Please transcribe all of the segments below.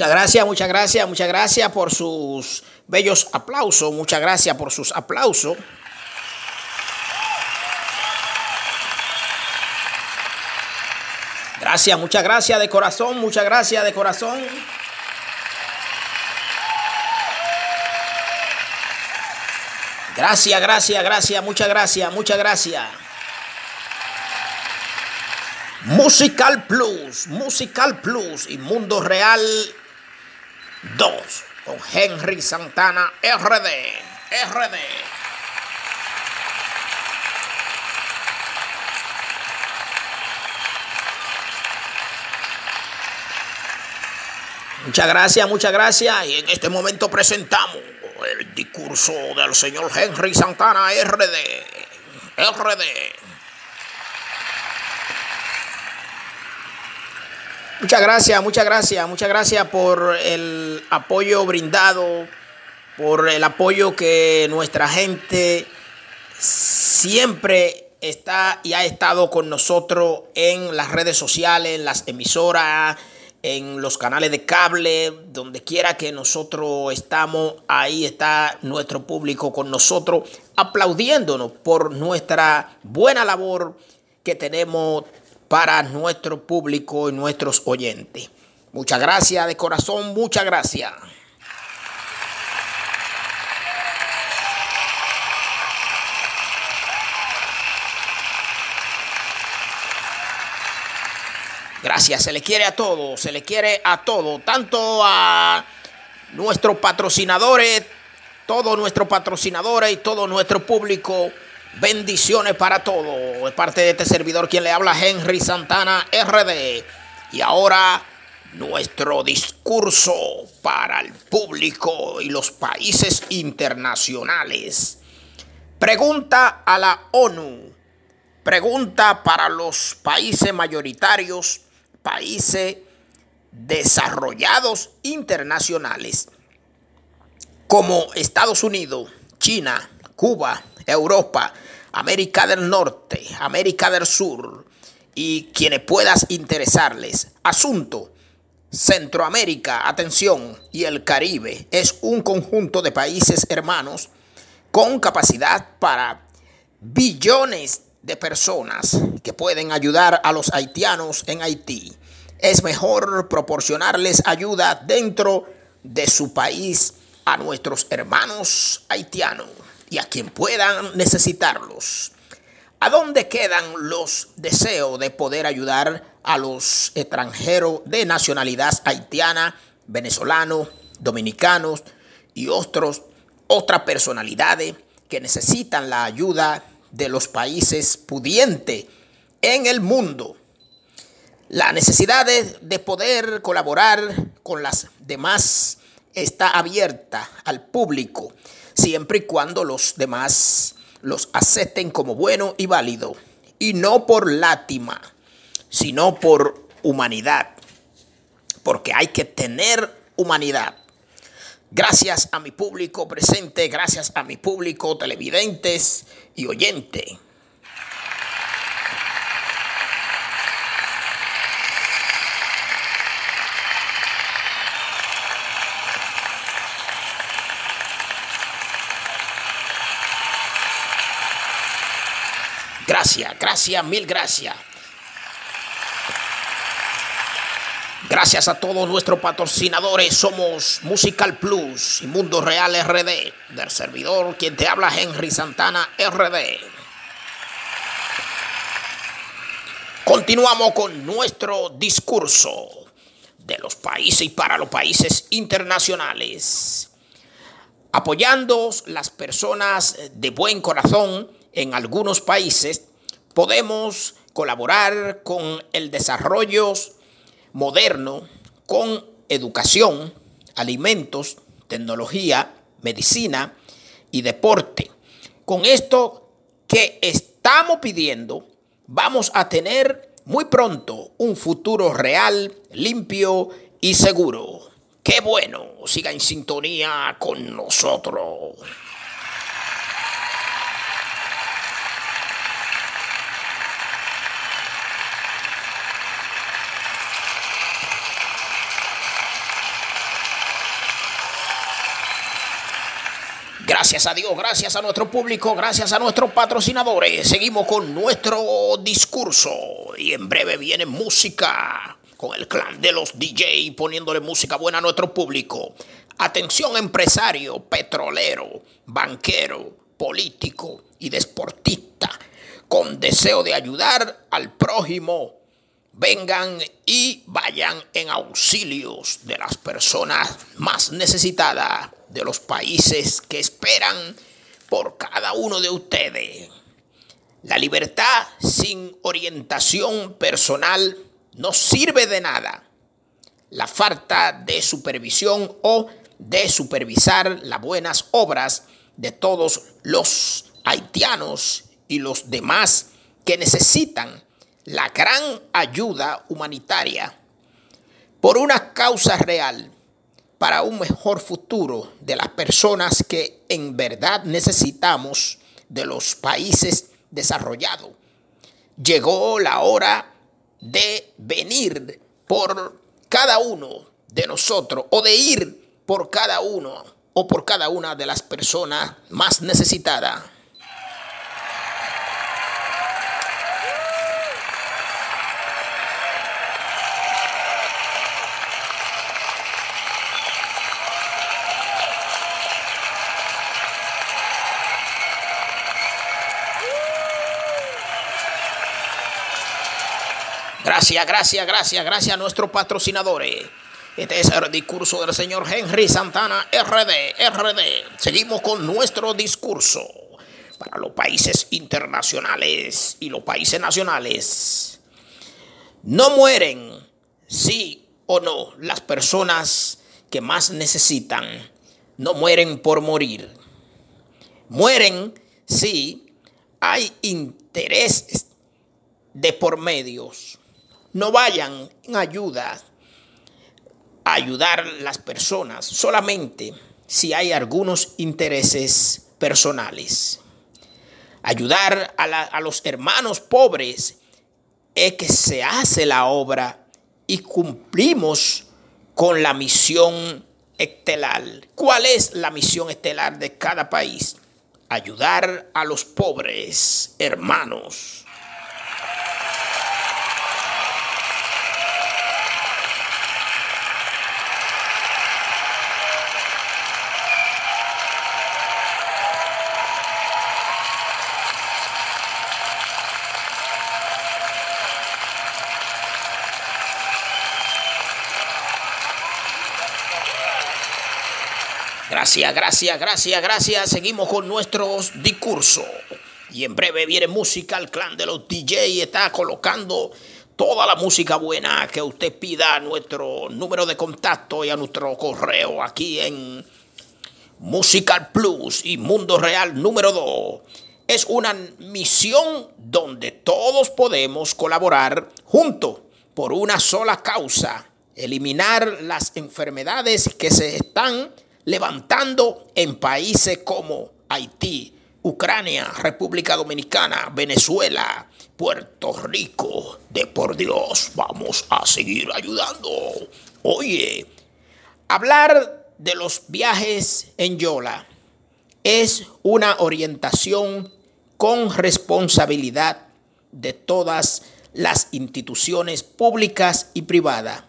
Muchas gracias, muchas gracias, muchas gracias por sus bellos aplausos. Muchas gracias por sus aplausos. Gracias, muchas gracias de corazón, muchas gracias de corazón. Gracias, gracias, gracias, muchas gracias, muchas gracias. Musical Plus, Musical Plus y Mundo Real 2 con Henry Santana RD, RD. Muchas gracias, muchas gracias. Y en este momento presentamos el discurso del señor Henry Santana RD. RD. Muchas gracias, muchas gracias, muchas gracias por el apoyo brindado, por el apoyo que nuestra gente siempre está y ha estado con nosotros en las redes sociales, en las emisoras, en los canales de cable, donde quiera que nosotros estamos, ahí está nuestro público con nosotros, aplaudiéndonos por nuestra buena labor que tenemos para nuestro público y nuestros oyentes. Muchas gracias de corazón, muchas gracias. Gracias, se le quiere a todos, se le quiere a todo, tanto a nuestros patrocinadores, todos nuestros patrocinadores y todo nuestro público. Bendiciones para todos. Es parte de este servidor quien le habla Henry Santana RD. Y ahora nuestro discurso para el público y los países internacionales. Pregunta a la ONU. Pregunta para los países mayoritarios países desarrollados internacionales como Estados Unidos, China, Cuba, Europa, América del Norte, América del Sur y quienes puedas interesarles. Asunto. Centroamérica, atención, y el Caribe es un conjunto de países hermanos con capacidad para billones de personas que pueden ayudar a los haitianos en Haití. Es mejor proporcionarles ayuda dentro de su país a nuestros hermanos haitianos y a quien puedan necesitarlos. ¿A dónde quedan los deseos de poder ayudar a los extranjeros de nacionalidad haitiana, venezolanos, dominicanos y otros, otras personalidades que necesitan la ayuda de los países pudientes en el mundo. La necesidad de, poder colaborar con las demás está abierta al público, siempre y cuando los demás los acepten como bueno y válido, y no por lástima, sino por humanidad, porque hay que tener humanidad. Gracias a mi público presente, gracias a mi público televidentes y oyente. Gracias, gracias, mil gracias. Gracias a todos nuestros patrocinadores, somos Musical Plus y Mundo Real RD, del servidor quien te habla Henry Santana RD. Continuamos con nuestro discurso de los países y para los países internacionales, apoyando las personas de buen corazón en algunos países, podemos colaborar con el desarrollo moderno con educación, alimentos, tecnología, medicina y deporte. Con esto que estamos pidiendo, vamos a tener muy pronto un futuro real, limpio y seguro. Qué bueno, siga en sintonía con nosotros. Gracias a Dios, gracias a nuestro público, gracias a nuestros patrocinadores. Seguimos con nuestro discurso y en breve viene música con el clan de los DJ poniéndole música buena a nuestro público. Atención empresario, petrolero, banquero, político y deportista con deseo de ayudar al prójimo. Vengan y vayan en auxilios de las personas más necesitadas de los países que esperan por cada uno de ustedes. La libertad sin orientación personal no sirve de nada. La falta de supervisión o de supervisar las buenas obras de todos los haitianos y los demás que necesitan la gran ayuda humanitaria por una causa real para un mejor futuro de las personas que en verdad necesitamos de los países desarrollados. Llegó la hora de venir por cada uno de nosotros o de ir por cada uno o por cada una de las personas más necesitadas. Gracias, gracias, gracias, gracias a nuestros patrocinadores. Este es el discurso del señor Henry Santana, RD, RD. Seguimos con nuestro discurso para los países internacionales y los países nacionales. No mueren, sí o no, las personas que más necesitan. No mueren por morir. Mueren si hay intereses de por medios no vayan en ayuda a ayudar a las personas solamente si hay algunos intereses personales. Ayudar a, a los hermanos pobres es que se hace la obra y cumplimos con la misión estelar. ¿Cuál es la misión estelar de cada país? Ayudar a los pobres hermanos. Gracias, gracias, gracias, gracias. Seguimos con nuestros discursos. Y en breve viene música. El clan de los DJ está colocando toda la música buena que usted pida a nuestro número de contacto y a nuestro correo aquí en Musical Plus y Mundo Real número 2. Es una misión donde todos podemos colaborar juntos por una sola causa. Eliminar las enfermedades que se están levantando en países como Haití, Ucrania, República Dominicana, Venezuela, Puerto Rico. De por Dios, vamos a seguir ayudando. Oye, hablar de los viajes en Yola es una orientación con responsabilidad de todas las instituciones públicas y privadas.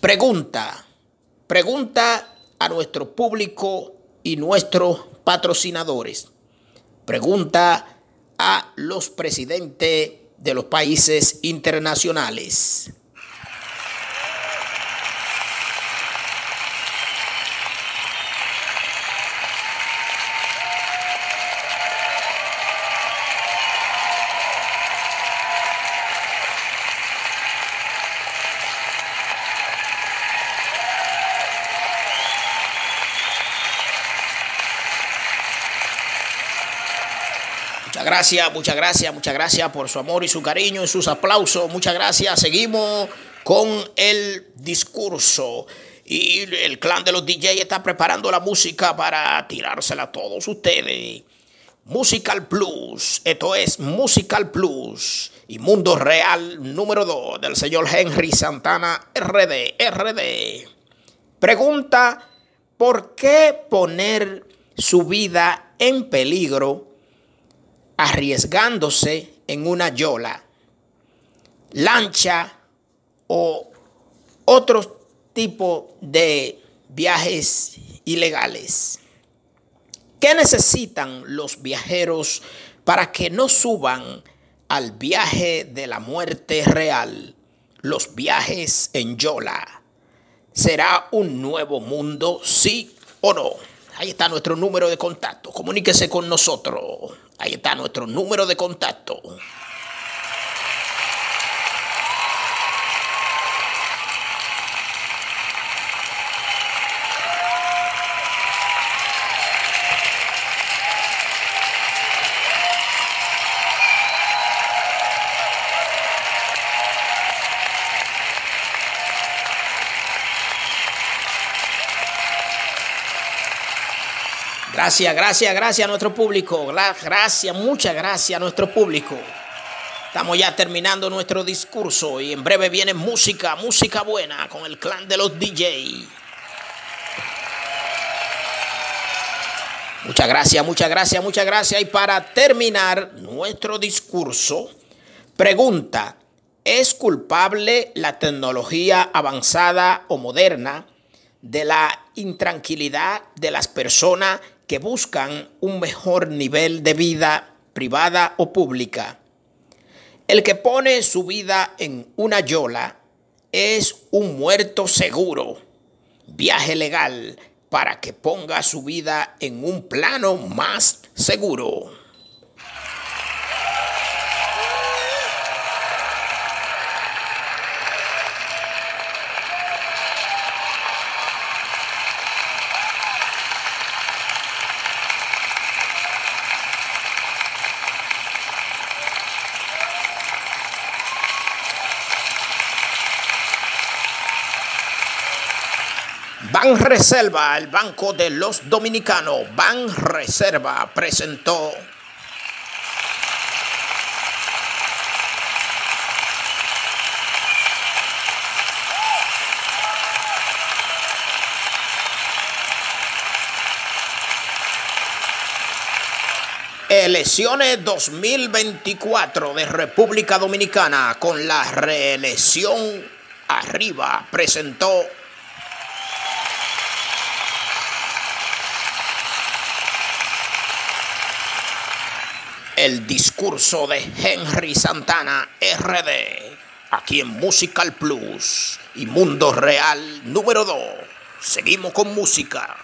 Pregunta, pregunta a nuestro público y nuestros patrocinadores. Pregunta a los presidentes de los países internacionales. Gracias, muchas gracias, muchas gracias por su amor y su cariño y sus aplausos. Muchas gracias. Seguimos con el discurso. Y el clan de los DJ está preparando la música para tirársela a todos ustedes. Musical Plus, esto es Musical Plus y Mundo Real número 2 del señor Henry Santana RD, RD. Pregunta, ¿por qué poner su vida en peligro arriesgándose en una yola, lancha o otro tipo de viajes ilegales. ¿Qué necesitan los viajeros para que no suban al viaje de la muerte real? Los viajes en Yola. ¿Será un nuevo mundo, sí o no? Ahí está nuestro número de contacto. Comuníquese con nosotros. Ahí está nuestro número de contacto. Gracias, gracias, gracias a nuestro público. Gracias, muchas gracias a nuestro público. Estamos ya terminando nuestro discurso y en breve viene música, música buena con el clan de los DJ. Muchas gracias, muchas gracias, muchas gracias. Y para terminar nuestro discurso, pregunta, ¿es culpable la tecnología avanzada o moderna de la intranquilidad de las personas que buscan un mejor nivel de vida privada o pública. El que pone su vida en una yola es un muerto seguro. Viaje legal para que ponga su vida en un plano más seguro. Ban Reserva, el Banco de los Dominicanos, Ban Reserva presentó. Elecciones 2024 de República Dominicana con la reelección arriba presentó el discurso de Henry Santana RD, aquí en Musical Plus y Mundo Real número 2. Seguimos con música.